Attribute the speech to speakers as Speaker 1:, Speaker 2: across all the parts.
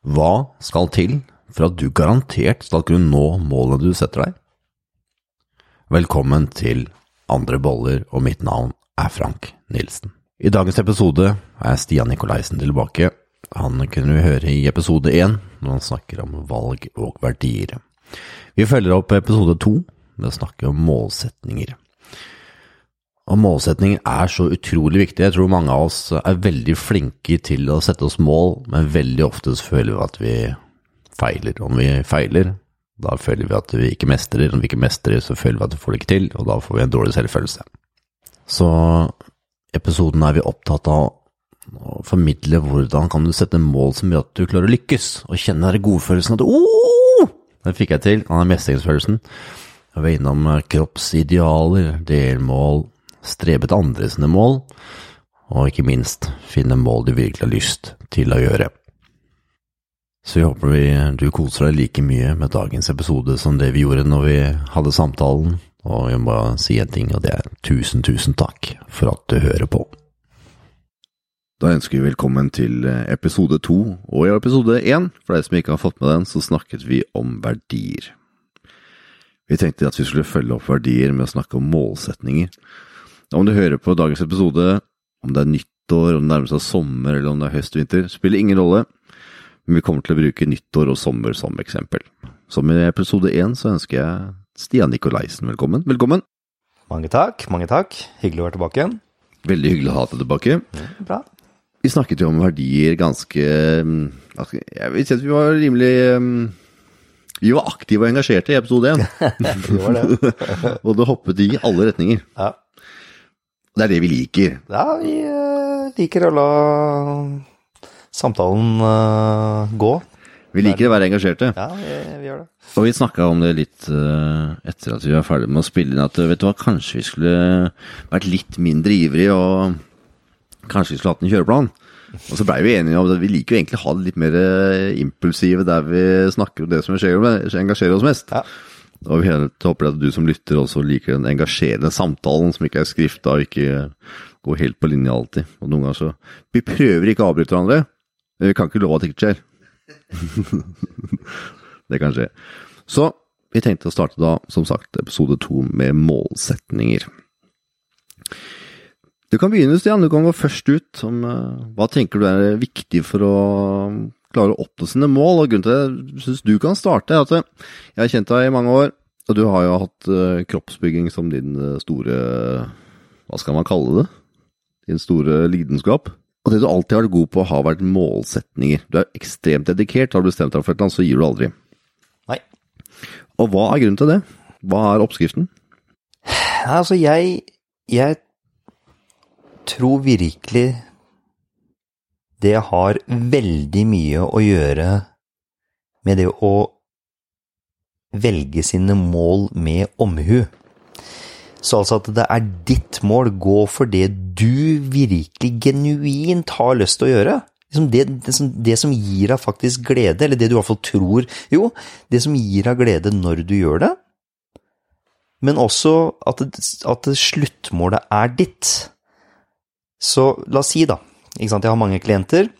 Speaker 1: Hva skal til for at du garantert skal kunne nå målene du setter deg? Velkommen til Andre boller, og mitt navn er Frank Nilsen. I dagens episode er Stian Nikolaisen tilbake. Han kunne vi høre i episode én, når han snakker om valg og verdier. Vi følger opp episode to med å snakke om målsetninger. Og målsetninger er så utrolig viktig. Jeg tror mange av oss er veldig flinke til å sette oss mål, men veldig ofte så føler vi at vi feiler. Om vi feiler, da føler vi at vi ikke mestrer. Om vi ikke mestrer, så føler vi at vi får det ikke til, og da får vi en dårlig selvfølelse. Så episoden er vi opptatt av å formidle hvordan kan du sette mål som gjør at du klarer å lykkes, og kjenne den godfølelsen at oh, den fikk jeg til, den mestringsfølelsen. Jeg var innom kroppsidealer, delmål, strebe til andre sine mål, og ikke minst finne mål du virkelig har lyst til å gjøre. Så jeg håper vi, du koser deg like mye med dagens episode som det vi gjorde når vi hadde samtalen, og jeg må bare si en ting, og det er tusen, tusen takk for at du hører på. Da ønsker vi velkommen til episode to, og i episode én, for deg som ikke har fått med den, så snakket vi om verdier. Vi tenkte at vi skulle følge opp verdier med å snakke om målsetninger. Om du hører på dagens episode, om det er nyttår, om det nærmer seg sommer eller om det er høst-vinter, spiller ingen rolle, men vi kommer til å bruke nyttår og sommer som eksempel. Som i episode én så ønsker jeg Stian Nikolaisen velkommen. Velkommen!
Speaker 2: Mange takk, mange takk. Hyggelig å være tilbake igjen.
Speaker 1: Veldig hyggelig å ha deg tilbake.
Speaker 2: Bra.
Speaker 1: Vi snakket jo om verdier ganske Jeg vil si at vi var rimelig Vi var aktive og engasjerte i episode én.
Speaker 2: Det var det.
Speaker 1: og det hoppet i alle retninger.
Speaker 2: Ja,
Speaker 1: Det er det vi liker.
Speaker 2: ja vi eh, liker å la samtalen eh, gå.
Speaker 1: Vi liker å være engasjerte.
Speaker 2: Ja, vi, vi gjør det.
Speaker 1: Og vi snakka om det litt eh, etter at vi var ferdig med å spille inn, at vet du hva, kanskje vi skulle vært litt mindre ivrige, og kanskje vi skulle hatt en kjøreplan. Og så blei vi enige om at vi liker jo egentlig å ha det litt mer impulsive der vi snakker om det som skjer, engasjerer oss mest.
Speaker 2: Ja.
Speaker 1: Og vi håper at du som lytter også liker den engasjerende samtalen som ikke er skrifta og ikke går helt på linje alltid. Og noen ganger så Vi prøver ikke å avbryte hverandre, men vi kan ikke love at det ikke skjer. det kan skje. Så vi tenkte å starte da, som sagt, episode to med målsetninger. Du kan begynne, Stian. Du kan gå først ut. Om, eh, hva tenker du er viktig for å klare å oppnå sine mål? Og grunnen til at jeg syns du kan starte, er at jeg har kjent deg i mange år, og du har jo hatt eh, kroppsbygging som din eh, store Hva skal man kalle det? Din store lidenskap. Og det du alltid har vært god på, har vært målsetninger. Du er ekstremt dedikert. Har du bestemt deg for et eller annet, så gir du aldri.
Speaker 2: Nei.
Speaker 1: Og hva er grunnen til det? Hva er oppskriften?
Speaker 2: Altså, jeg, jeg tror virkelig det har veldig mye å gjøre med det å velge sine mål med omhu. Så altså at det er ditt mål, gå for det du virkelig genuint har lyst til å gjøre. Liksom det, det, som, det som gir deg faktisk glede, eller det du i hvert fall tror Jo, det som gir deg glede når du gjør det, men også at, at sluttmålet er ditt. Så la oss si, da, ikke sant, jeg har mange klienter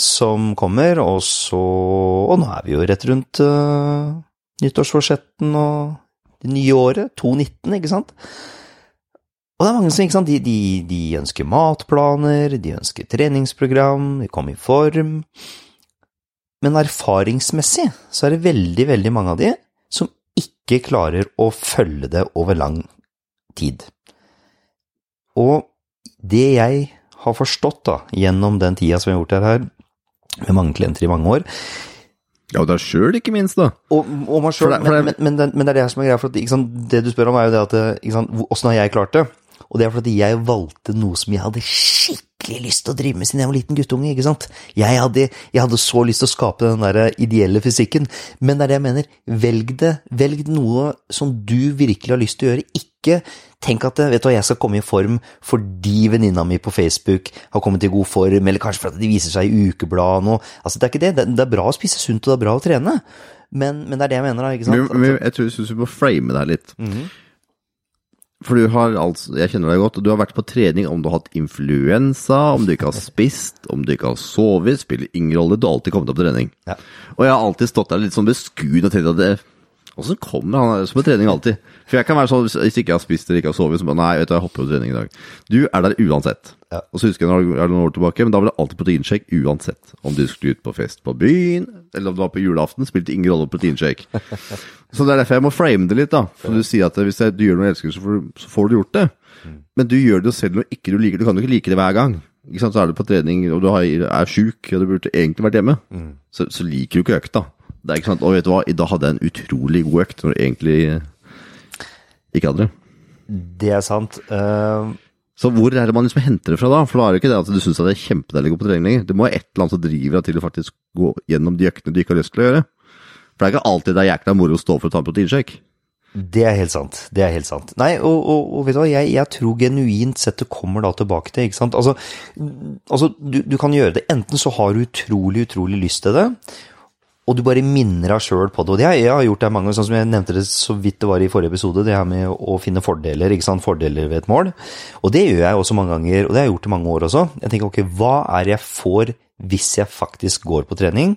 Speaker 2: som kommer, og så Og nå er vi jo rett rundt uh, nyttårsforsetten og det nye året, 2019, ikke sant? Og det er mange som ikke sant, de, de, de ønsker matplaner, de ønsker treningsprogram, de kommer i form. Men erfaringsmessig så er det veldig, veldig mange av de som ikke klarer å følge det over lang tid. Og det jeg har forstått da, gjennom den tida som vi har gjort det her, med mange klienter i mange år,
Speaker 1: Ja, og deg sjøl, ikke minst, da.
Speaker 2: og, og meg
Speaker 1: for
Speaker 2: men, men, men, det- men det er det som er greia. For at, sant, det du spør om, er jo det at sant, Åssen har jeg klart det? Og det er fordi jeg valgte noe som jeg hadde skikkelig lyst til å drive med siden jeg var liten guttunge. ikke sant? Jeg hadde, jeg hadde så lyst til å skape den der ideelle fysikken. Men det er det jeg mener. Velg det. Velg noe som du virkelig har lyst til å gjøre. Ikke tenk at vet du hva, jeg skal komme i form fordi venninna mi på Facebook har kommet i god form, eller kanskje fordi de viser seg i ukebladet nå. Altså, det er ikke det. Det er bra å spise sunt, og det er bra å trene. Men, men det er det jeg mener, da. ikke sant?
Speaker 1: Men, men jeg tror jeg synes vi må frame det her litt. For du har altså, jeg kjenner deg godt, og du har vært på trening om du har hatt influensa, om du ikke har spist, om du ikke har sovet, spiller ingen rolle, du har alltid kommet opp på trening.
Speaker 2: Ja.
Speaker 1: Og jeg har alltid stått der litt sånn beskuende og tenkt at det Åssen kommer han som på trening alltid? For jeg kan være sånn, hvis ikke jeg har spist eller ikke har sovet, så bare nei, vet du, jeg hopper på trening i dag. Du er der uansett.
Speaker 2: Ja.
Speaker 1: Og så husker jeg når jeg er noen år tilbake, men da var det alltid proteinshake uansett. Om du skulle ut på fest på byen, eller om det var på julaften, spilte ingen rolle proteinshake. Så det er derfor jeg må frame det litt, da. For du sier at hvis du gjør noe du elsker, så får, du- så får du gjort det. Men du gjør det jo selv når ikke du liker det. Du kan jo ikke like det hver gang. Ikke sant? Så er du på trening, og du har, er sjuk, og du burde egentlig vært hjemme. Så, så liker du ikke økta. Det er ikke sant, Og vet du hva, i dag hadde jeg en utrolig god økt, når du egentlig ikke hadde det.
Speaker 2: Det er sant. Uh...
Speaker 1: Så hvor er det man liksom henter det fra da? For da er det ikke det at du syns det er kjempedeilig å gå på trening lenger. Det må være et eller annet som driver deg til å faktisk gå gjennom de øktene du ikke har lyst til å gjøre. For det er ikke alltid det er jækla moro å stå for å ta en proteinshake.
Speaker 2: Det er helt sant. Det er helt sant. Nei, og, og, og vet du hva, jeg, jeg tror genuint sett det kommer da tilbake til, ikke sant. Altså, altså du, du kan gjøre det. Enten så har du utrolig, utrolig lyst til det, og du bare minner deg sjøl på det. Og det, har- jeg har gjort det mange ganger, sånn som jeg nevnte det så vidt det var i forrige episode, det her med å finne fordeler, ikke sant. Fordeler ved et mål. Og det gjør jeg også mange ganger, og det har jeg gjort i mange år også. Jeg tenker ok, hva er det jeg får hvis jeg faktisk går på trening?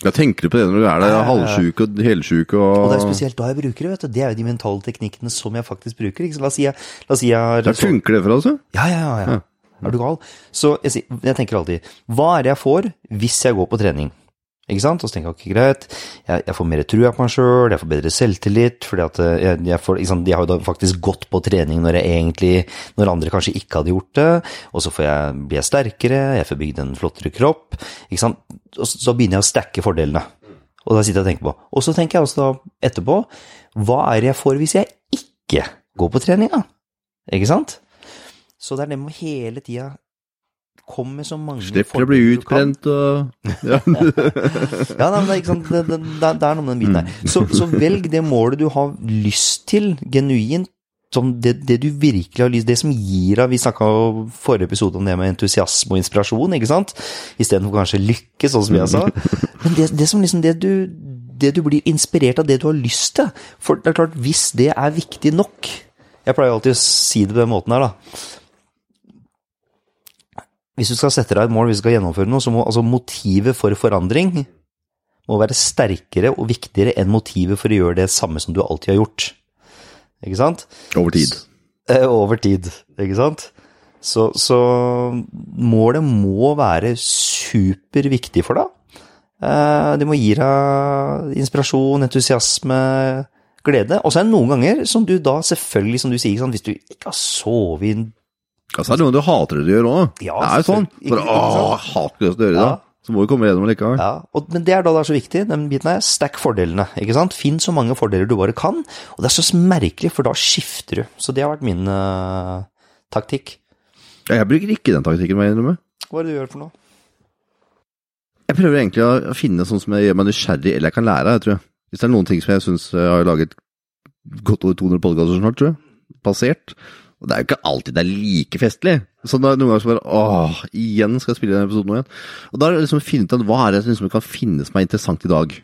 Speaker 1: Ja, tenker du på det når du er der
Speaker 2: Ja, ja, ja.
Speaker 1: halvsjuk og helsjuk og
Speaker 2: Og det er spesielt da jeg bruker det, vet du. Det er jo de mentale teknikkene som jeg faktisk bruker. Ikke? Så La oss si jeg, la oss si jeg
Speaker 1: Der funker det for oss, altså?
Speaker 2: Ja, ja, ja. ja. Er du gal? Så jeg, jeg tenker alltid, hva er det jeg får hvis jeg går på trening? Ikke sant? Og så tenker jeg, ok, greit, jeg, jeg får mer trua på meg sjøl, jeg får bedre selvtillit, fordi at eh, jeg, jeg, får, sant? jeg har jo da faktisk gått på trening når jeg egentlig, når andre kanskje ikke hadde gjort det, og så jeg, blir jeg sterkere, jeg får bygd en flottere kropp, ikke sant? Og så, så begynner jeg å stacke fordelene. Og da sitter jeg og tenker på. Og så tenker jeg også da etterpå, hva er det jeg får hvis jeg ikke går på trening da? Ikke sant? Så det er det med å hele tida komme med så mange
Speaker 1: Slipper å bli utbrent og ja.
Speaker 2: Ja, nei, men det, er ikke sant? Det, det, det, er noe med den biten der. Så, så velg det målet du har lyst til, genuint. Som det, det du virkelig har lyst Det som gir deg Vi snakka i forrige episode om det med entusiasme og inspirasjon, ikke sant? Istedenfor kanskje lykke, sånn som jeg sa. Men det, det som liksom det du, det du blir inspirert av, det du har lyst til. For det er klart, hvis det er viktig nok Jeg pleier alltid å si det på den måten her, da. Hvis du skal sette deg et mål, hvis du skal gjennomføre noe, så må altså motivet for forandring må være sterkere og viktigere enn motivet for å gjøre det samme som du alltid har gjort. Ikke sant?
Speaker 1: over tid.
Speaker 2: Eh, over tid, ikke sant? Så, så målet må være superviktig for deg. Eh, Det må gi deg inspirasjon, entusiasme, glede. Og så er det noen ganger som du da selvfølgelig, som du sier, hvis du ikke har sovet i en
Speaker 1: Altså, det er noe du hater det du gjør òg.
Speaker 2: Ja,
Speaker 1: det er jo sånn.
Speaker 2: For
Speaker 1: Bare, åh, hater det du gjør det.
Speaker 2: dag.
Speaker 1: Så må du komme gjennom likevel.
Speaker 2: Ja, og, men det er da det er så viktig, den biten her. Stack fordelene, ikke sant? Finn så mange fordeler du bare kan. Og det er så merkelig, for da skifter du. Så det har vært min uh, taktikk.
Speaker 1: Ja, Jeg bruker ikke den taktikken, må jeg innrømme.
Speaker 2: Hva er det du gjør for noe?
Speaker 1: Jeg prøver egentlig å å finne sånn som jeg gjør meg nysgjerrig, eller jeg kan lære av, tror jeg. Hvis det er noen ting som jeg syns jeg har laget godt over 200 podkaster snart, tror jeg. Passert. Og det er jo ikke alltid det er like festlig. Så da, er noen ganger så bare åh, igjen skal jeg spille den episoden nå igjen. Og da er det liksom å finne ut hva er det som liksom kan finne som er interessant i dag.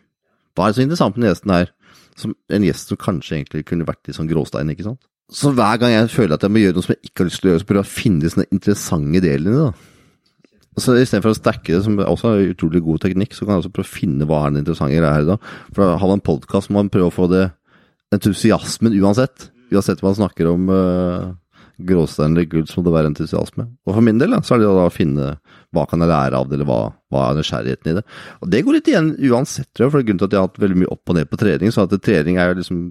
Speaker 1: Hva er det så interessant med den gjesten her? Som en gjest som kanskje egentlig kunne vært i sånn gråstein, ikke sant? Så hver gang jeg føler at jeg må gjøre noe som jeg ikke har lyst til å gjøre, så prøver jeg å finne sånne interessante delene da. Så Istedenfor å stacke det, som også er utrolig god teknikk, så kan jeg også prøve å finne hva er den interessante greia her i dag. For har man podkast, må man prøve å få det entusiasmen uansett. Uansett hva man snakker om uh, gråstein eller gull, så må det være entusiasme. Og for min del da, så er det da å finne hva kan jeg lære av det, eller hva, hva er nysgjerrigheten i det. Og det går litt igjen uansett, tror jeg, for grunnen til at jeg har hatt veldig mye opp og ned på trening. Så at trening er jo liksom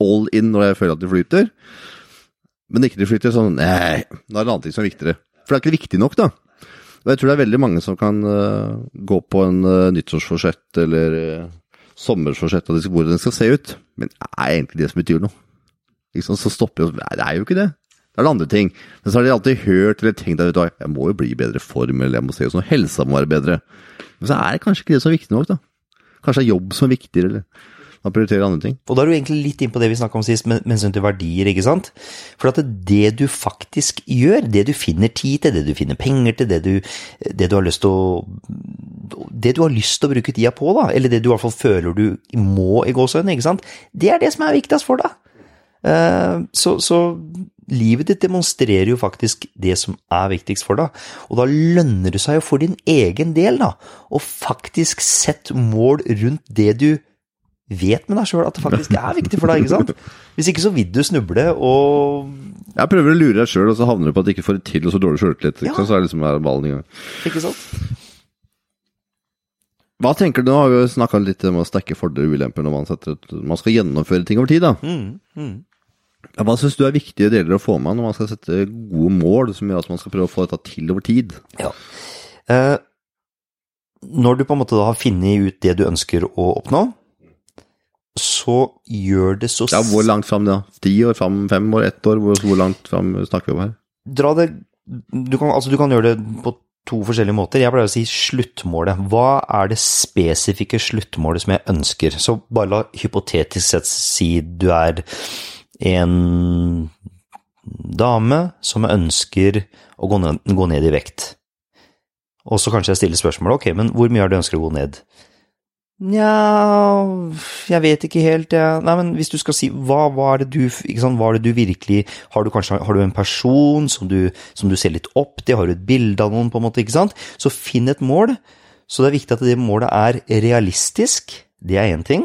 Speaker 1: all in når jeg føler at det flyter. Men ikke det flyter sånn Nei, da er det annen ting som er viktigere. For det er ikke viktig nok, da. Og jeg tror det er veldig mange som kan uh, gå på en uh, nyttårsforsett eller uh, sommerforsett og hvordan den skal se ut, men det er egentlig det som betyr noe. Liksom. Så stopper jo Nei, det er jo ikke det. Det er det andre ting. Men så har de alltid hørt eller tenkt at jeg må jo bli i bedre form, eller jeg må se ut helsa må være bedre. Men så er det kanskje ikke det som er viktig nok, da. Kanskje det er jobb som er viktigere, eller man prioriterer andre ting.
Speaker 2: Og da er du egentlig litt inn på det vi snakka om sist, med hensyn til verdier, ikke sant? For at det du faktisk gjør, det du finner tid til, det du finner penger til, det du, det du har lyst til å Det du har lyst til å bruke tida på, da, eller det du i hvert fall føler du må i gåsehudene, ikke sant, det er det som er viktigst for deg. Eh, Så, så livet ditt demonstrerer jo faktisk det som er viktigst for deg. Og da lønner det seg jo for din egen del, da, å faktisk sette mål rundt det du vet med deg sjøl at det faktisk er viktig for deg, ikke sant? Hvis ikke så vil du snuble og
Speaker 1: Jeg prøver å lure deg sjøl, og så havner du på at du ikke får det til, og så dårlig sjøltillit.
Speaker 2: Ja.
Speaker 1: Så er det liksom her ballen i gang.
Speaker 2: Ikke sant?
Speaker 1: Hva tenker du, nå har vi snakka litt om å stekke fordeler og ulemper når man, setter man skal gjennomføre ting over tid. da.
Speaker 2: Mm, mm.
Speaker 1: Hva syns du er viktige deler å få med når man skal sette gode mål, som gjør at man skal prøve å få dette til over tid?
Speaker 2: Ja. Eh, når du på en måte har funnet ut det du ønsker å oppnå, så gjør det så
Speaker 1: Ja, Hvor langt fram da? Ti år fram, fem år, ett år? Hvor, hvor langt fram snakker vi om her?
Speaker 2: Dra det du kan, altså du kan gjøre det på to forskjellige måter. Jeg pleier å si sluttmålet. Hva er det spesifikke sluttmålet som jeg ønsker? Så bare la hypotetisk sett si du er en dame som ønsker å gå ned, i vekt. Og så kanskje jeg stiller spørsmålet, ok, men hvor mye har du ønsker å gå ned? Nja, jeg vet ikke helt, jeg. Nei, men hvis du skal si hva, hva er det du ikke sant, hva er det du virkelig Har du kanskje har du en person som du, som du ser litt opp til? Har du et bilde av noen, på en måte, ikke sant? Så finn et mål. Så det er viktig at det målet er realistisk. Det er én ting.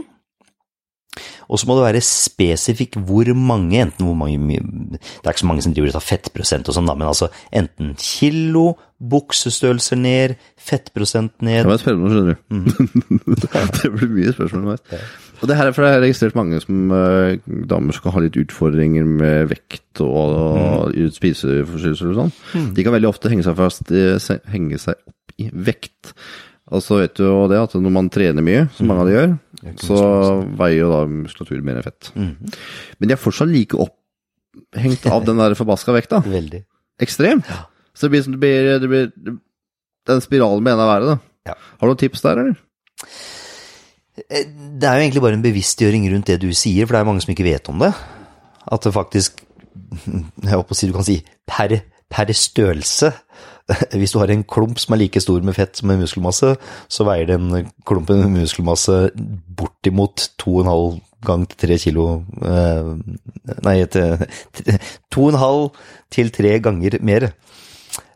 Speaker 2: Og så må det være spesifikk hvor mange, enten hvor mange Det er ikke så mange som driver og tar fettprosent og sånn, men altså enten kilo, buksestørrelser ned, fettprosent ned
Speaker 1: Det
Speaker 2: var
Speaker 1: var spennende, skjønner du. det blir mye spørsmål underveis. Og det her er for jeg har registrert mange som eh, damer som kan ha litt utfordringer med vekt og, og spiseforstyrrelser og sånn. De kan veldig ofte henge seg fast henge seg opp i vekt. Og så vet du jo det at når man trener mye, som mange av de gjør, så veier jo da muskulatur mer enn fett. Men de er fortsatt like opphengt av den der forbaska vekta.
Speaker 2: Veldig.
Speaker 1: Ekstremt. Så det blir, som- det blir, det blir den spiralen med ene verre, da.
Speaker 2: Ja.
Speaker 1: Har du noen tips der, eller?
Speaker 2: Eh, Det er jo egentlig bare en bevisstgjøring rundt det du sier, for det er mange som ikke vet om det. At det faktisk Jeg holdt på å si du kan si per, per størrelse. Hvis du har en klump som er like stor med fett som en muskelmasse, så veier den klumpen med muskelmasse bortimot 2,5 gang til 3 kilo eh, Nei, til, til, 2,5 til 3 ganger mer.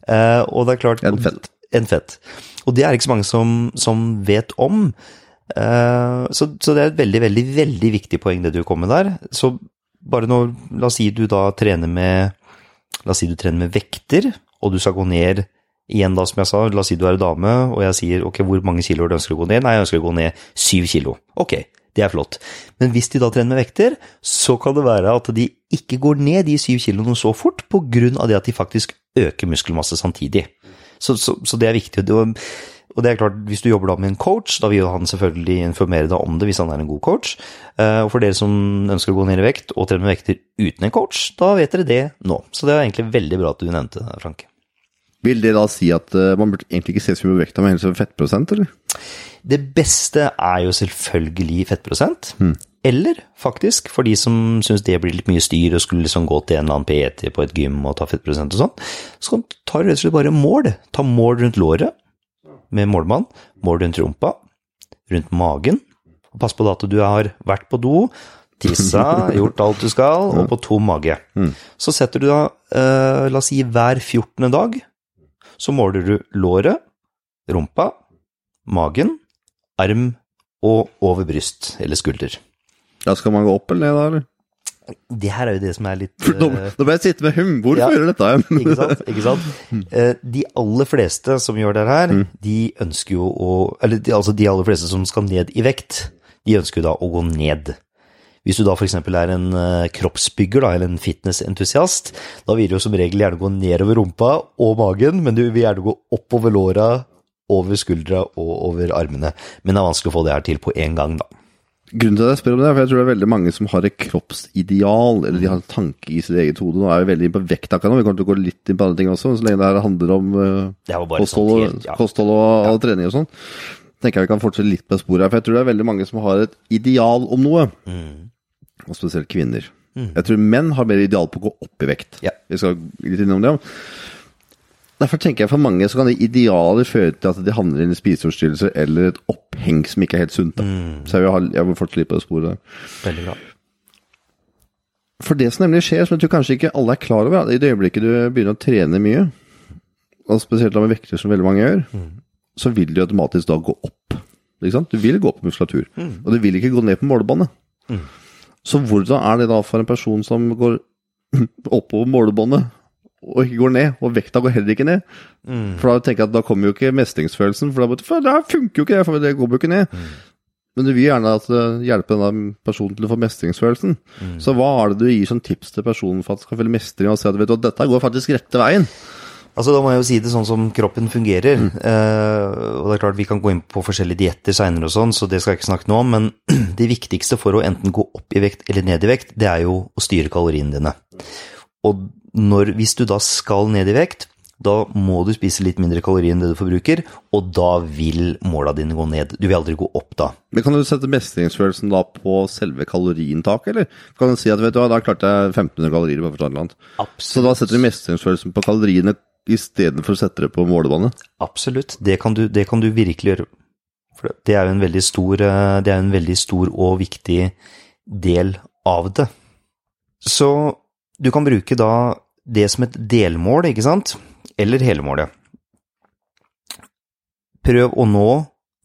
Speaker 2: Eh, og det er klart
Speaker 1: Enn fett.
Speaker 2: En fett. Og det er ikke så mange som, som vet om. Eh, så, så det er et veldig, veldig, veldig viktig poeng det du kom med der. Så bare når, la oss si du da trener med, la oss si du trener med vekter, og du skal gå ned igjen da, som jeg sa, la oss si du er dame, og jeg sier, ok, hvor mange kilo du ønsker å gå ned? Nei, jeg ønsker å gå ned syv kilo. Ok, det er flott. Men hvis de da trener med vekter, så kan det være at de ikke går ned de syv kiloene så fort, på grunn av det at de faktisk øker muskelmasse samtidig. Så, så, så det er viktig. Og det er klart, hvis du jobber da med en coach, da vil han selvfølgelig informere deg om det hvis han er en god coach. Eh, Og for dere som ønsker å gå ned i vekt og trene med vekter uten en coach, da vet dere det nå. Så det er egentlig veldig bra at du nevnte det, Frank.
Speaker 1: Vil det da si at eh, man burde egentlig ikke se så mye på vekta, men heller fettprosent, eller?
Speaker 2: Det beste er jo selvfølgelig fettprosent. Eller faktisk, for de som syns det blir litt mye styr og skulle liksom gå til en eller annen PT på et gym og ta fettprosent og sånn, så kan du ta rett og slett bare mål. Ta mål rundt låret med målmann, mål rundt rumpa, rundt magen. Og pass på at du har vært på do, tissa, gjort alt du skal, og på tom mage. Så setter du da, eh, la oss si hver 14. dag, så måler du låret, rumpa, magen, arm og over bryst eller skulder.
Speaker 1: Ja, skal man gå opp eller ned, da, eller?
Speaker 2: Det her er jo det som er litt
Speaker 1: Nå, må jeg sitte med hum. Hvor
Speaker 2: Ja.
Speaker 1: fører dette hen?
Speaker 2: Ikke sant? Ikke sant? Eh, De aller fleste som gjør det her, de ønsker jo å Eller de, altså de aller fleste som skal ned i vekt, de ønsker jo da å gå ned. Hvis du da f.eks. er en eh, kroppsbygger da, eller en fitnessentusiast, da vil du som regel gjerne gå nedover rumpa og magen, men du vil gjerne gå oppover låra, over skuldra og over armene. Men det er vanskelig å få det her til på én gang, da.
Speaker 1: Grunnen til at jeg spør om det, er for jeg tror det er veldig mange som har et kroppsideal, eller de har en tanke i sitt eget hode. Nå er vi veldig på vekt akkurat nå, vi kommer til å gå litt inn på andre ting også, så lenge det her handler om eh, kosthold,
Speaker 2: sånn helt, ja.
Speaker 1: kosthold og, og trening og sånn. tenker jeg vi kan fortsette litt på sporet her, for jeg tror det er veldig mange som har et ideal om noe.
Speaker 2: Mm.
Speaker 1: Og spesielt kvinner. Jeg tror menn har mer ideal på å gå opp i vekt.
Speaker 2: Ja.
Speaker 1: Vi skal litt innom det. Derfor tenker jeg for mange så kan de idealer føre til at de handler inn i spiseforstyrrelser eller et oppheng som ikke er helt sunt.
Speaker 2: Mm.
Speaker 1: Så jeg vil, ha, jeg vil fortsette litt på det sporet der.
Speaker 2: Veldig bra.
Speaker 1: For det som nemlig skjer, som jeg tror kanskje ikke alle er klar over, er at i det øyeblikket du begynner å trene mye, og spesielt med vekter som veldig mange gjør, så vil du automatisk da gå opp. Ikke sant? Du vil gå opp på muskulatur, og du vil ikke gå ned på målebåndet. Så hvordan er det da for en person som går oppover målebåndet, og ikke går ned, og vekta går heller ikke ned? For da tenker jeg at da kommer jo ikke mestringsfølelsen, for da, for da funker jo ikke det, for det går jo ikke ned. Men du vil gjerne at det hjelper denne personen til å få mestringsfølelsen. Så hva er det du gir som tips til personen for at skal føle mestring, og si at vet du, at dette går faktisk rette veien?
Speaker 2: Altså, Da må jeg jo si det sånn som kroppen fungerer. Eh, og det er klart Vi kan gå inn på forskjellige dietter seinere, og sånn, så det skal jeg ikke snakke noe om. Men det viktigste for å enten gå opp i vekt eller ned i vekt, det er jo å styre kaloriene dine. Og når, hvis du da skal ned i vekt, da må du spise litt mindre kalorier enn det du forbruker, og da vil måla dine gå ned. Du vil aldri gå opp da.
Speaker 1: Men Kan du sette mestringsfølelsen da på selve kaloriinntaket, eller? Kan du si at vet du hva, da klarte jeg 1500 kalorier på et eller annet. Absolutt. Så da setter du mestringsfølelsen på kaloriene istedenfor å sette det på målebåndet?
Speaker 2: Absolutt, det kan, du, det kan du virkelig gjøre. For det er jo en veldig stor, eh, en veldig stor og viktig del av det. Så du kan bruke da det som et delmål, ikke sant? Eller hele målet. Prøv å nå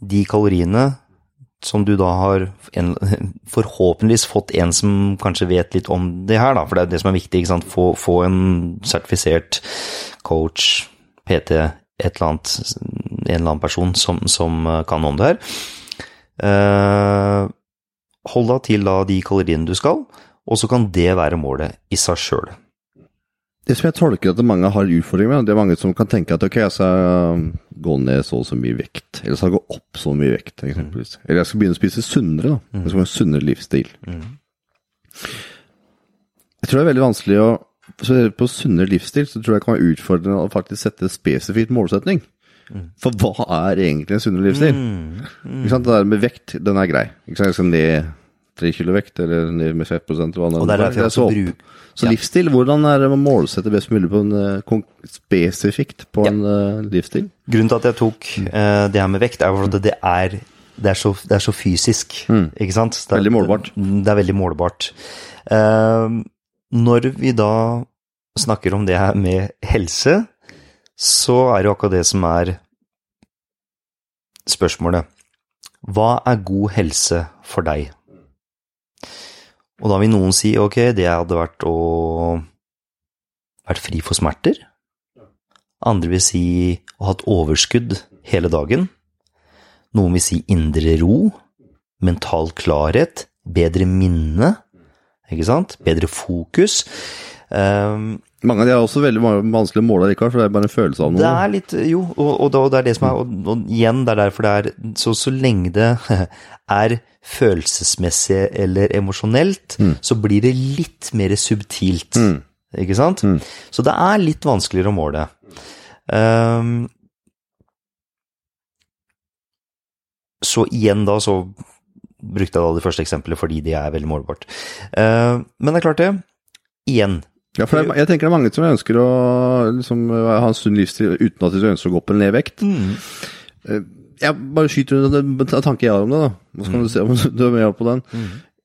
Speaker 2: de kaloriene som du da har en, forhåpentligvis fått en som kanskje vet litt om det her, da, for det er det som er viktig. Få, få en sertifisert coach, PT, et eller annet, en eller annen person som, som kan om det her. Eh, hold deg til da de kaloriene du skal, og så kan det være målet i seg sjøl.
Speaker 1: Det som jeg tolker at mange har utfordringer med, det er mange som kan tenke at ok, jeg skal gå ned så og så mye vekt, eller jeg skal gå opp så mye vekt, eksempelvis. Eller jeg skal begynne å spise sunnere, da. Jeg skal ha en sunnere livsstil. Jeg tror det er veldig vanskelig å På sunnere livsstil så tror jeg det kan være utfordrende å faktisk sette spesifikt målsetning. For hva er egentlig en sunnere livsstil? Ikke sant? Det der med vekt, den er grei. Ikke sant? Skal ned tre kilo vekt, eller ned med 5 eller hva
Speaker 2: det er derfor jeg
Speaker 1: så
Speaker 2: bruk-
Speaker 1: Så
Speaker 2: Ja.
Speaker 1: livsstil, hvordan er det å målsette best mulig på en, eh, spesifikt på en eh, livsstil?
Speaker 2: Grunnen til at jeg tok uh, det her med vekt, er at det er, det er, så, det er så fysisk. Ikke sant? Det er,
Speaker 1: Veldig målbart.
Speaker 2: Det er veldig målbart. Eh, når vi da snakker om det her med helse, så er det jo akkurat det som er spørsmålet. Hva er god helse for deg? Og da vil noen si ok, det hadde vært å vært fri for smerter. Andre vil si å ha et overskudd hele dagen. Noen vil si indre ro, mental klarhet, bedre minne, ikke sant? Bedre fokus. Um,
Speaker 1: Mange av de er også veldig vanskelig å måle likevel, for det er bare en følelse av noe.
Speaker 2: det er litt Jo, og, og, og det er det som er Og, og igjen, det er derfor det er Så, så lenge det er følelsesmessig eller emosjonelt, så blir det litt mer subtilt. Ikke sant? Så det er litt vanskeligere å måle. Um, så igjen da, så brukte jeg da det første eksempelet fordi det er veldig målbart. Uh, men det er klart det. Igjen.
Speaker 1: Ja, for jeg, tenker det er mange som ønsker å liksom, ha en sunn livsstil uten at de ønsker å gå opp eller ned vekt. Eh, Jeg bare skyter den tanke jeg har om det, da. Nå skal du se om du er med på den.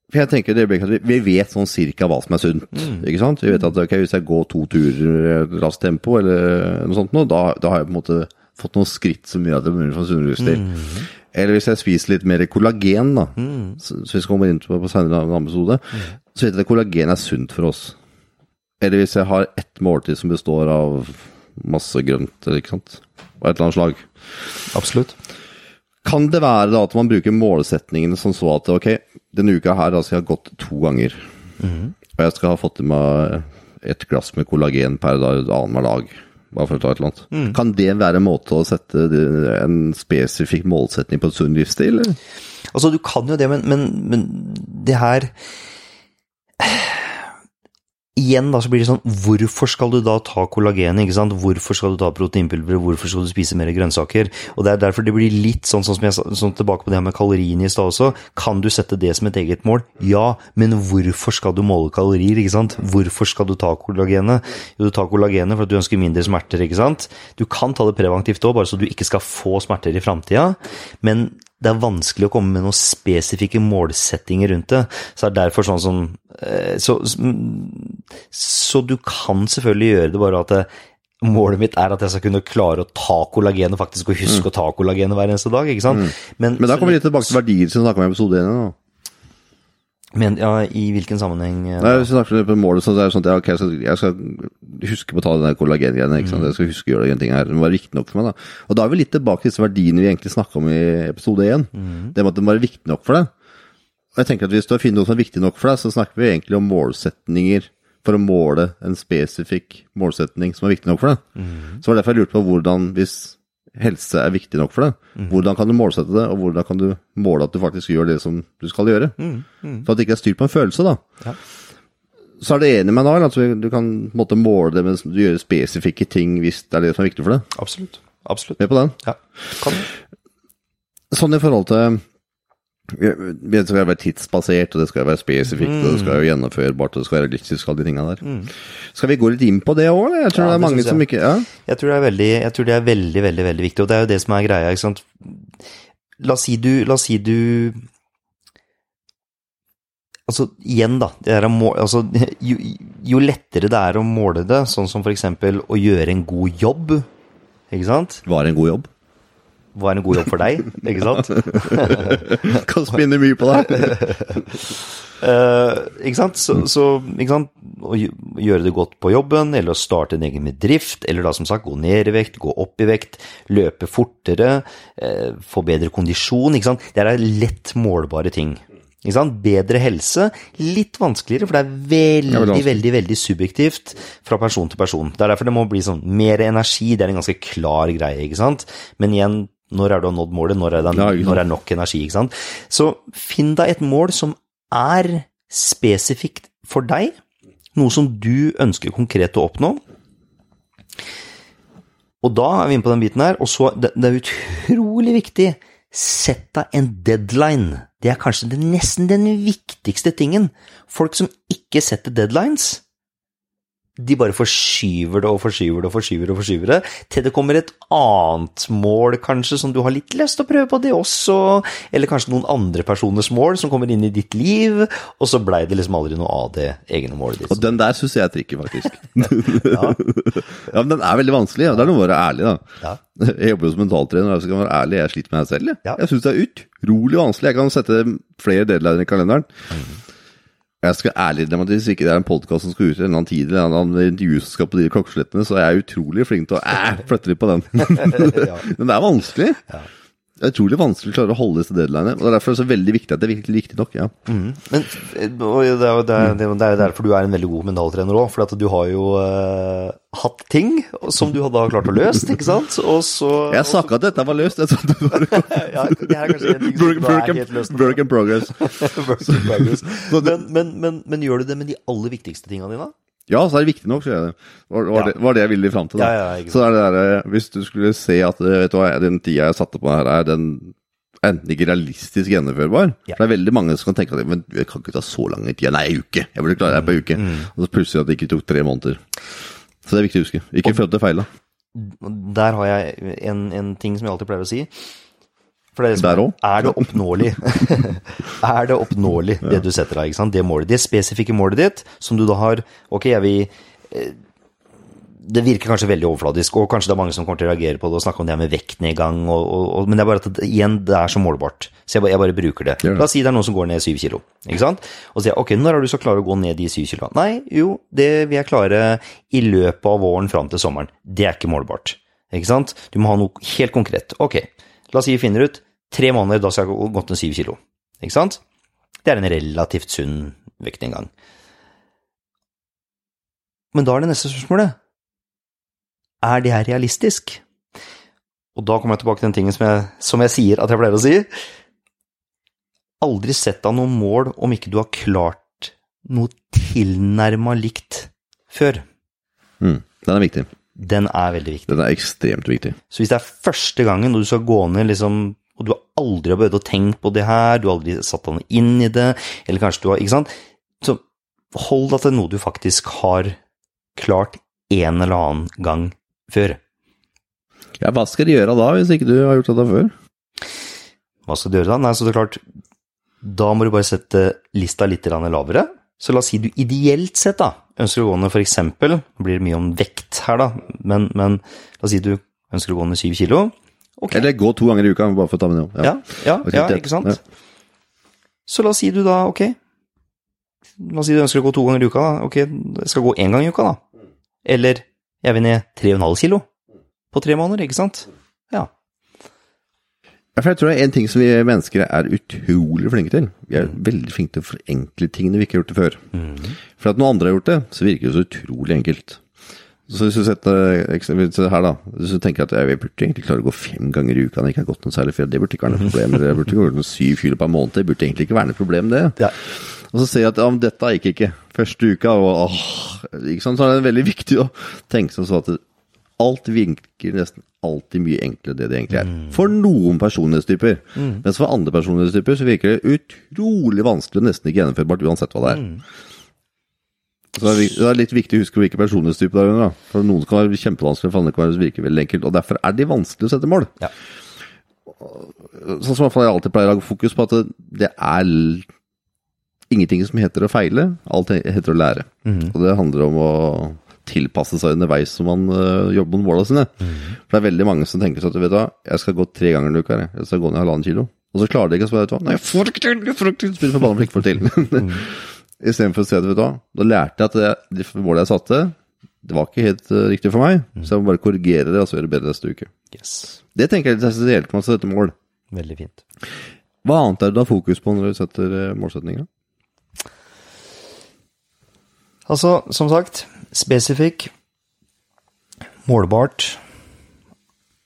Speaker 1: For jeg tenker det at vi, vet sånn cirka hva som er sunt. ikke sant? Vi vet at okay, hvis jeg går to turer i raskt tempo, eller noe sånt nå, da, da har jeg på en måte fått noen skritt som gjør at det er mulig for en sunn livsstil. Eller hvis jeg spiser litt mer kollagen, da, så, som vi skal komme inn på, på senere i en episode, så vet jeg at kollagen er sunt for oss. Eller hvis jeg har ett måltid som består av masse grønt, eller ikke sant, av et eller annet slag.
Speaker 2: Absolutt.
Speaker 1: Kan det være da at man bruker målsetningene som så at ok, denne uka her da skal jeg ha gått to ganger, og jeg skal ha fått i meg et glass med kollagen per dag annenhver dag, bare for å ta et eller annet. Kan det være en måte å sette en spesifikk målsetning på en sunn livsstil? eller?
Speaker 2: Altså, du kan jo det, men, men, men det her Igjen da, så blir det sånn, hvorfor skal du da ta kollagenet, ikke sant? Hvorfor skal du ta proteinpulveret, hvorfor skal du spise mer grønnsaker? Og det er derfor det blir litt sånn, sånn som jeg sånn tilbake på det her med kaloriene i stad også. Kan du sette det som et eget mål? Ja, men hvorfor skal du måle kalorier, ikke sant? Hvorfor skal du ta kollagenet? Jo, du tar kollagenet for at du ønsker mindre smerter, ikke sant? Du kan ta det preventivt òg, bare så du ikke skal få smerter i framtida, men det er vanskelig å komme med noen spesifikke målsettinger rundt det. Så det er derfor sånn som eh, så, så, du kan selvfølgelig gjøre det bare at det, Målet mitt er at jeg skal kunne klare å ta kollagen og faktisk å huske mm. å ta kollagen hver eneste dag. ikke sant? Mm.
Speaker 1: Men, Men, da kommer vi tilbake til verdier som vi snakka om i episode 1.
Speaker 2: Men ja, I hvilken sammenheng?
Speaker 1: Ja. Nei, Hvis vi snakker på målet, så det er sånn at ja, okay, jeg, skal, jeg, skal, huske på å ta den kollagengreiene. Mm. Jeg skal huske å gjøre den ting her. Det må være viktig nok for meg. da. Og da er vi litt tilbake til disse verdiene vi egentlig snakka om i episode 1. Mm. Det med at det må være viktig nok for deg. Og jeg tenker at Hvis du har funnet noe som er viktig nok for deg, så snakker vi egentlig om målsetninger for å måle en spesifikk målsetning som er viktig nok for deg. Mm. Så var det derfor jeg lurte på hvordan, hvis helse er viktig nok for deg. Mm. Hvordan kan du målsette det, og hvordan kan du måle at du faktisk gjør det som du skal gjøre? Mm. Mm. For at det ikke er styrt på en følelse, da. Ja. Så er du enig med da, at du kan måtte måle det, men du gjør spesifikke ting hvis det er det som er viktig for deg?
Speaker 2: Absolutt. Absolutt.
Speaker 1: Med på den?
Speaker 2: Ja.
Speaker 1: Sånn i forhold til det skal være tidsbasert, og det skal være spesifikt, mm. og det skal være gjennomførbart, og det skal være realistisk, alle de tinga der. Mm. Skal vi gå litt inn på det òg, eller? Jeg tror ja, det er mange som ikke ja.
Speaker 2: jeg, tror det er veldig, jeg tror det er veldig, veldig, veldig viktig, og det er jo det som er greia, ikke sant. La oss si du, la oss si du Altså, igjen, da. Må, altså, jo, jo, lettere det er å måle det, sånn som for eksempel å gjøre en god jobb, ikke sant?
Speaker 1: Var det en god jobb?
Speaker 2: Var en god jobb for deg, ikke sant?
Speaker 1: kan spinne mye på deg.
Speaker 2: uh, ikke sant? Så, så ikke sant? å gjøre det godt på jobben, eller å starte en egen bedrift, eller da som sagt gå ned i vekt, gå opp i vekt, løpe fortere, uh, få bedre kondisjon, ikke sant? Det er lett målbare ting. Ikke sant? Bedre helse, litt vanskeligere, for det er veldig, veldig, veldig, veldig subjektivt fra person til person. Det er derfor det må bli sånn mer energi, det er en ganske klar greie, ikke sant? Men igjen, når er du har nådd målet? Når er det ja, når er nok energi? ikke sant? Så finn deg et mål som er spesifikt for deg, noe som du ønsker konkret å oppnå. Og da er vi inne på den biten her, og så det, det er utrolig viktig. Sett deg en deadline. Det er kanskje det, nesten den viktigste tingen. Folk som ikke setter deadlines, de bare forskyver det og forskyver det og forskyver og forskyver det, til det kommer et annet mål, kanskje, som du har litt lyst til å prøve på det også, eller kanskje noen andre personers mål som kommer inn i ditt liv, og så blei det liksom aldri noe av det egne målet ditt.
Speaker 1: Og den der syns jeg er trikker, faktisk. ja. ja. men den er veldig vanskelig. Ja. Det er noe å være ærlig, da. Ja. Jeg jobber jo som mentaltrener, og jeg skal være ærlig, jeg sliter med meg selv. Jeg, jeg syns det er utrolig vanskelig. Jeg kan sette flere deadliner i kalenderen. Mm. Jeg skal ærlig innrømme at hvis ikke det er en podkast som skal ut i en eller annen tid, eller en annen intervju som skal på de klokkeslettene, så er jeg utrolig flink til å æ, flytte litt på den. Men det er vanskelig. Ja. Det er utrolig vanskelig å klare å holde disse deadlinene. Og det er derfor det er så veldig viktig at det er viktig, viktig nok. ja. Mm.
Speaker 2: Men det er jo det, det, derfor du er en veldig god mentaltrener òg. For at du har jo uh, hatt ting som du hadde klart å løse, ikke sant? Og så
Speaker 1: Jeg sa ikke at dette var løst. Jeg det var
Speaker 2: ja, det er kanskje en ting som work,
Speaker 1: er helt løst. Work in progress.
Speaker 2: work in progress. men, men, men, men gjør du det med de aller viktigste tingene dine?
Speaker 1: Ja, så er det viktig nok, sier jeg det. Var, var, ja. det. var det jeg ville fram til. da.
Speaker 2: Ja, ja,
Speaker 1: så er det der, eh, Hvis du skulle se at eh, vet du hva, den tida jeg satte på her, er den enten ikke realistisk gjennomførbar. For det er veldig mange som kan tenke at men jeg kan ikke ta så lang tid. Nei, en uke. Jeg burde klare det på en uke. Mm. Og så plutselig at det ikke tok tre måneder. Så det er viktig å huske. Ikke følg feil,
Speaker 2: da. Der har jeg en, en ting som jeg alltid pleier å si. For det er? Er det oppnåelig? er det oppnåelig, det du setter deg? Det målet, det spesifikke målet ditt, som du da har Ok, jeg vil eh, det virker kanskje veldig overfladisk, og kanskje det er mange som kommer til å reagere på det og snakke om det med vektnedgang, og, og, og, men det er bare at det, igjen, det er så målbart. Så jeg bare, jeg bare bruker det. La oss si det er noen som går ned syv kilo, ikke sant? Og så sier jeg ok, når er du så klar å gå ned de syv kilo? Nei, jo, det vil jeg klare i løpet av våren fram til sommeren. Det er ikke målbart, ikke sant? Du må ha noe helt konkret. Ok, la oss si vi finner ut Tre måneder, da skal jeg ha gått ned syv kilo. Ikke sant? Det er en relativt sunn vektinngang. Men da er det neste spørsmålet Er det her realistisk? Og da kommer jeg tilbake til den tingen som jeg, som jeg sier at jeg pleier å si. Aldri sett deg noe mål om ikke du har klart noe tilnærma likt før.
Speaker 1: Mm, den er viktig.
Speaker 2: Den er veldig viktig.
Speaker 1: Den er ekstremt viktig.
Speaker 2: Så hvis det er første gangen du skal gå ned liksom og du har aldri behøvd å tenke på det her, du har aldri satt deg inn i det, eller kanskje du har Ikke sant? Så hold deg til noe du faktisk har klart en eller annen gang før.
Speaker 1: Ja, hva skal de gjøre da, hvis ikke du har gjort det før?
Speaker 2: Hva skal du gjøre da? Nei, så det er klart, da må du bare sette lista litt lavere. Så la oss si du ideelt sett da, ønsker å gå ned eksempel, nå blir det mye om vekt her da, men, men la oss si du ønsker å gå ned 7 kilo. Ok,
Speaker 1: Eller gå to ganger i uka, bare for å ta med det om.
Speaker 2: ja, ja, ja,
Speaker 1: ja
Speaker 2: ikke sant? Så la oss si du da, ok, la oss si du ønsker å gå to ganger i uka da, ok, jeg skal gå en gang i uka da. Eller jeg vil ned 3,5 kilo på tre måneder, ikke sant? Ja.
Speaker 1: For jeg tror det er en ting som vi mennesker er utrolig flinke til. Vi er veldig flinke til å forenkle tingene vi ikke har gjort det før. For at når andre har gjort det, så virker det så utrolig enkelt. Så hvis du setter her da, hvis du tenker at jeg burde egentlig klare å gå fem ganger i uka når jeg ikke har gått noe særlig før, det burde ikke være noe problem. Jeg burde gå noen syv kilo per måned, det burde egentlig ikke være noe problem det.
Speaker 2: Ja.
Speaker 1: Og så ser jeg at ja, dette gikk ikke første uka, og åh, ikke sant, så er det veldig viktig å tenke sånn at alt virker nesten alltid mye enklere enn det det egentlig er. For noen personlighetstyper. Mens for andre personlighetstyper så virker det utrolig vanskelig og nesten ikke gjennomførbart uansett hva det er. Så det er, det er litt viktig å huske hvilken personlighetstype det er. For noen kan være kjempevanskelig, for andre kan virke veldig enkelt. Og derfor er de vanskelig å sette mål.
Speaker 2: Ja.
Speaker 1: Sånn som jeg alltid pleier å lage fokus på at det, er ingenting som heter å feile, alt heter å lære. Og det handler om å tilpasse seg underveis som man uh, jobber med målene sine. For det er veldig mange som tenker sånn at vet du hva, jeg skal gå tre ganger i uka, jeg. jeg skal gå ned halvannen kilo. Og så klarer de ikke å spørre, hva, nei, jeg får det ikke til, jeg får det ikke til, spiller ikke får til. I stedet for å si at, vet du hva, da lærte jeg at det, det målet jeg satte, det var ikke helt uh, riktig for meg, så jeg må bare korrigere det og så gjøre det bedre neste uke.
Speaker 2: Yes.
Speaker 1: Det tenker jeg er litt essensielt når man setter mål.
Speaker 2: Veldig fint.
Speaker 1: Hva annet er det du har fokus på når du setter målsettinga? målsetninger?
Speaker 2: Altså, som sagt, spesifikk, målbart,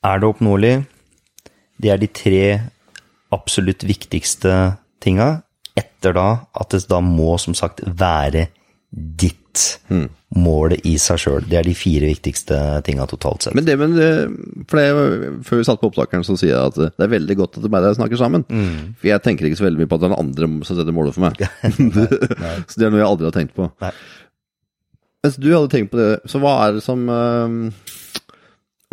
Speaker 2: er det oppnåelig? Det er de tre absolutt viktigste tinga. Etter da at det da må, som sagt, være ditt mål i seg sjøl. Det er de fire viktigste tinga totalt sett.
Speaker 1: Men det, men det, for det, Før vi satt på opptakeren, så sier jeg at det er veldig godt at meg og deg snakker sammen. For jeg tenker ikke så veldig mye på at det er den andre som setter målet for meg. så det er noe jeg aldri har tenkt på.
Speaker 2: Nei.
Speaker 1: Mens du hadde tenkt på det, så hva er det som eh,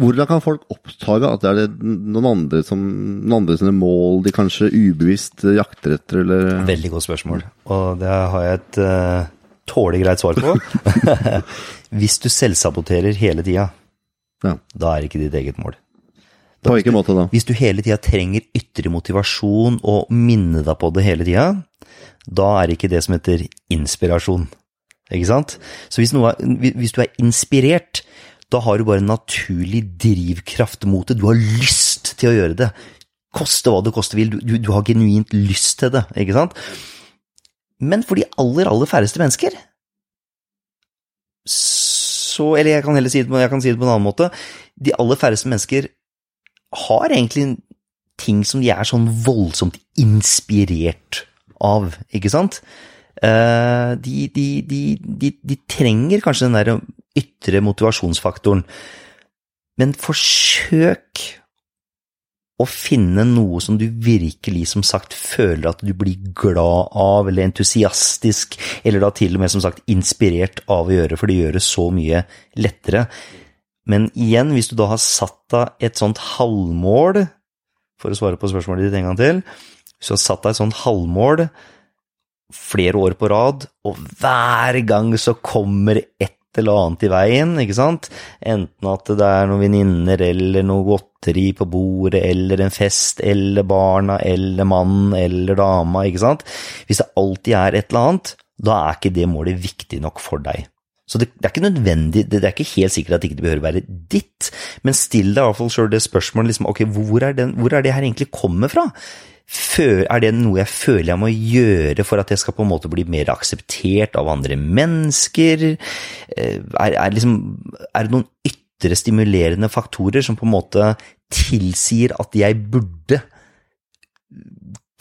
Speaker 1: Hvordan kan folk oppdage at det er noen andre, som, noen andre sine mål de kanskje ubevisst jakter etter, eller
Speaker 2: Veldig godt spørsmål, og det har jeg et uh, tålelig greit svar på. Hvis du selvsaboterer hele tida,
Speaker 1: Ja.
Speaker 2: da er ikke ditt eget mål.
Speaker 1: På hvilken måte da?
Speaker 2: Hvis du hele tida trenger ytre motivasjon og minne deg på det hele tida, da er det ikke det som heter inspirasjon. Ikke sant? Så hvis, er- hvis du er inspirert, da har du bare en naturlig drivkraft mot det. Du har lyst til å gjøre det. Koste hva det koste vil. Du, du, du har genuint lyst til det, ikke sant? Men for de aller, aller færreste mennesker så Eller jeg kan heller si det, jeg kan si det på en annen måte. De aller færreste mennesker har egentlig ting som de er sånn voldsomt inspirert av, ikke sant? Eh, De, de, de, de, trenger kanskje den der ytre motivasjonsfaktoren, men forsøk å finne noe som du virkelig, som sagt, føler at du blir glad av, eller entusiastisk, eller da til og med, som sagt, inspirert av å gjøre, for det gjør det så mye lettere. Men igjen, hvis du da har satt deg et sånt halvmål, for å svare på spørsmålet ditt en gang til, hvis du har satt deg et sånt halvmål flere år på rad, og hver gang så kommer et eller annet i veien, ikke sant? Enten at det er noen venninner, eller noe godteri på bordet, eller en fest, eller barna, eller mannen, eller dama, ikke sant? Hvis det alltid er et eller annet, da er ikke det målet viktig nok for deg. Så det, det er ikke nødvendig, det, det er ikke helt sikkert at det ikke behøver være ditt, men still deg iallfall sjøl det spørsmålet, liksom, ok, hvor er, den, hvor er det her egentlig kommer fra? Før, Er det noe jeg føler jeg må gjøre for at jeg skal på en måte bli mer akseptert av andre mennesker? Eh, Er, er, liksom, er det noen ytre stimulerende faktorer som på en måte tilsier at jeg burde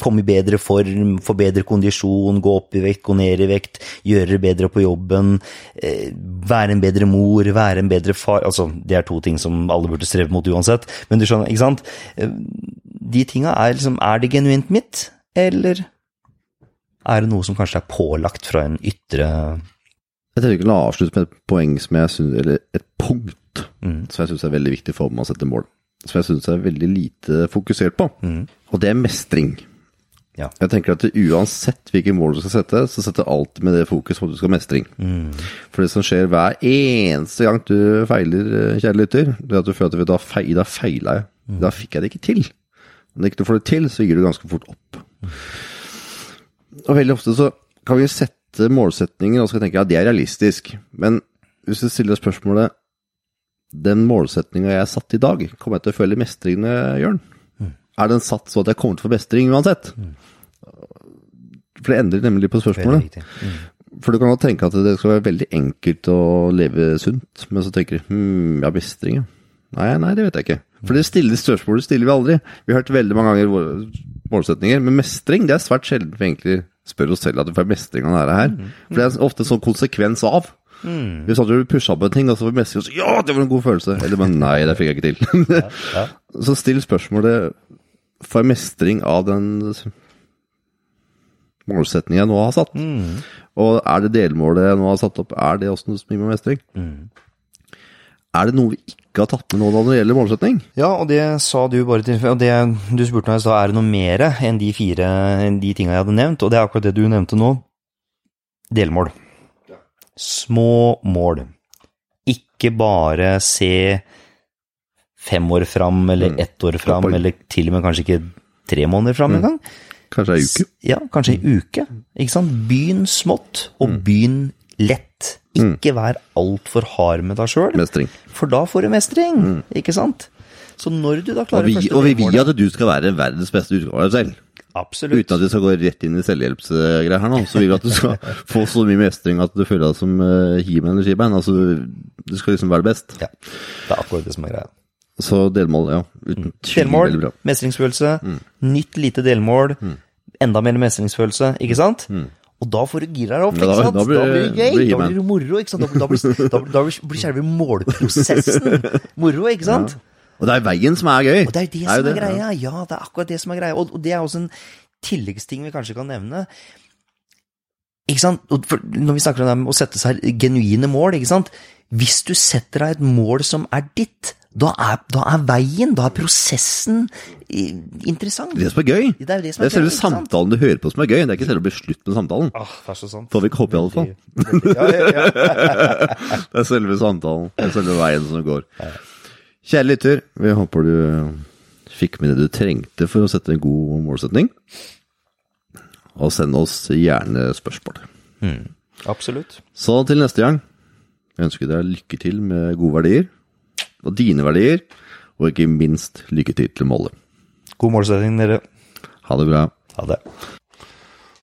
Speaker 2: komme i bedre form, få bedre kondisjon, gå opp i vekt, gå ned i vekt, gjøre det bedre på jobben, eh, være en bedre mor, være en bedre far Altså, det er to ting som alle burde streve mot uansett, men du skjønner, ikke sant? Eh, De tinga er liksom Er det genuint mitt, eller er det noe som kanskje er pålagt fra en ytre
Speaker 1: Jeg tenker ikke å avslutte med et poeng som jeg synes, eller et punkt
Speaker 2: Mm.
Speaker 1: som jeg syns er veldig viktig for om man setter mål. som jeg syns er veldig lite fokusert på, og det er mestring.
Speaker 2: Ja.
Speaker 1: Jeg tenker at uansett hvilke mål du skal sette, så setter alt med det fokus på at du skal ha mestring. For det som skjer hver eneste gang du feiler, eh, kjære lytter, det er at du føler at da, feil, da feila jeg. Da fikk jeg det ikke til. Når ikke du får det til, så gir du ganske fort opp. Og veldig ofte så kan vi sette målsetninger og så tenke at ja, det er realistisk. Men hvis du stiller spørsmålet den målsetninga jeg satt i dag, kommer jeg til å føle mestring gjør den? Er den satt så at jeg kommer til å få mestring uansett? For det endrer nemlig på spørsmålet.
Speaker 2: Mm.
Speaker 1: For du kan jo tenke at det skal være veldig enkelt å leve sunt, men så tenker du hm, ja, mestring, ja. Nei, nei, det vet jeg ikke. For det stiller spørsmålet stiller vi aldri. Vi har hørt veldig mange ganger målsetninger, men mestring det er svært sjelden vi egentlig spør oss selv at vi får mestring av dette her. For det er ofte en sånn konsekvens av. Hvis du pusha på en ting, og så får mestring, og så ja, det var en god følelse. Eller men nei, det fikk jeg ikke til. Så still spørsmålet jeg mestring av den målsetningen jeg nå har satt? Og er det delmålet jeg nå har satt opp, er det også noe som gir meg mestring? Er det noe vi ikke har tatt med nå da det gjelder målsetning?
Speaker 2: Ja, og det sa du bare til Og det du spurte meg i stad, er det noe mer enn de fire enn de tinga jeg hadde nevnt? Og det er akkurat det du nevnte nå. Delmål. Små mål. Ikke bare se fem år fram, eller ett år fram,
Speaker 1: Oi.
Speaker 2: eller til og med kanskje ikke tre måneder fram engang.
Speaker 1: Kanskje ei uke?
Speaker 2: Ja, kanskje ei uke. Ikke sant? Begynn smått, og begynn lett. Ikke vær altfor hard med deg sjøl,
Speaker 1: Mestring.
Speaker 2: for da får du mestring. Ikke sant? Så når du da
Speaker 1: Og
Speaker 2: klarer
Speaker 1: vi,
Speaker 2: første
Speaker 1: og vi vil at du skal være verdens beste utgave av deg selv.
Speaker 2: Absolutt.
Speaker 1: Uten at vi skal gå rett inn i selvhjelpsgreier her nå, så vil vi at du skal få så mye mestring at du føler deg som uh, He-Man eller She-Man. Altså, du skal liksom være best.
Speaker 2: Ja, det er akkurat det som er greia.
Speaker 1: Så delmål, ja. Uten
Speaker 2: Delmål,
Speaker 1: veldig bra.
Speaker 2: mestringsfølelse. Nytt lite delmål. Enda mer mestringsfølelse, ikke sant? Og da får du gira deg opp, ikke
Speaker 1: da-
Speaker 2: sant?
Speaker 1: da blir
Speaker 2: da blir
Speaker 1: det-
Speaker 2: det gøy,
Speaker 1: blir
Speaker 2: da blir det moro, ikke sant? Da, da, blir, da, da blir, selve målprosessen moro, ikke sant?
Speaker 1: Og det er veien som er gøy.
Speaker 2: Og det er det
Speaker 1: jo
Speaker 2: som er
Speaker 1: det,
Speaker 2: greia. Ja, det er akkurat det som er greia. Og, og det er også en tilleggsting vi kanskje kan nevne. Ikke sant? For, når vi snakker om det med å sette seg genuine mål, ikke sant? Hvis du setter deg et mål som er ditt, da er, da er veien, da er prosessen interessant.
Speaker 1: Det som er gøy.
Speaker 2: Det er det som
Speaker 1: Det
Speaker 2: er
Speaker 1: er selve samtalen du hører på som er gøy. Det er ikke selve å bli slutt med samtalen.
Speaker 2: Ah, det er så sant.
Speaker 1: Får vi ikke håpe i alle fall.
Speaker 2: Ja, ja, ja.
Speaker 1: Det er selve samtalen. Det er selve veien som går. Kjære lytter, vi håper du fikk med det du trengte for å sette en god målsetning. Og send oss gjerne spørsmål.
Speaker 2: Absolutt.
Speaker 1: Så til neste gang, jeg ønsker deg lykke til med gode verdier, og dine verdier, og ikke minst lykke til til målet.
Speaker 2: God målsetting, dere.
Speaker 1: Ha det bra.
Speaker 2: Ha det.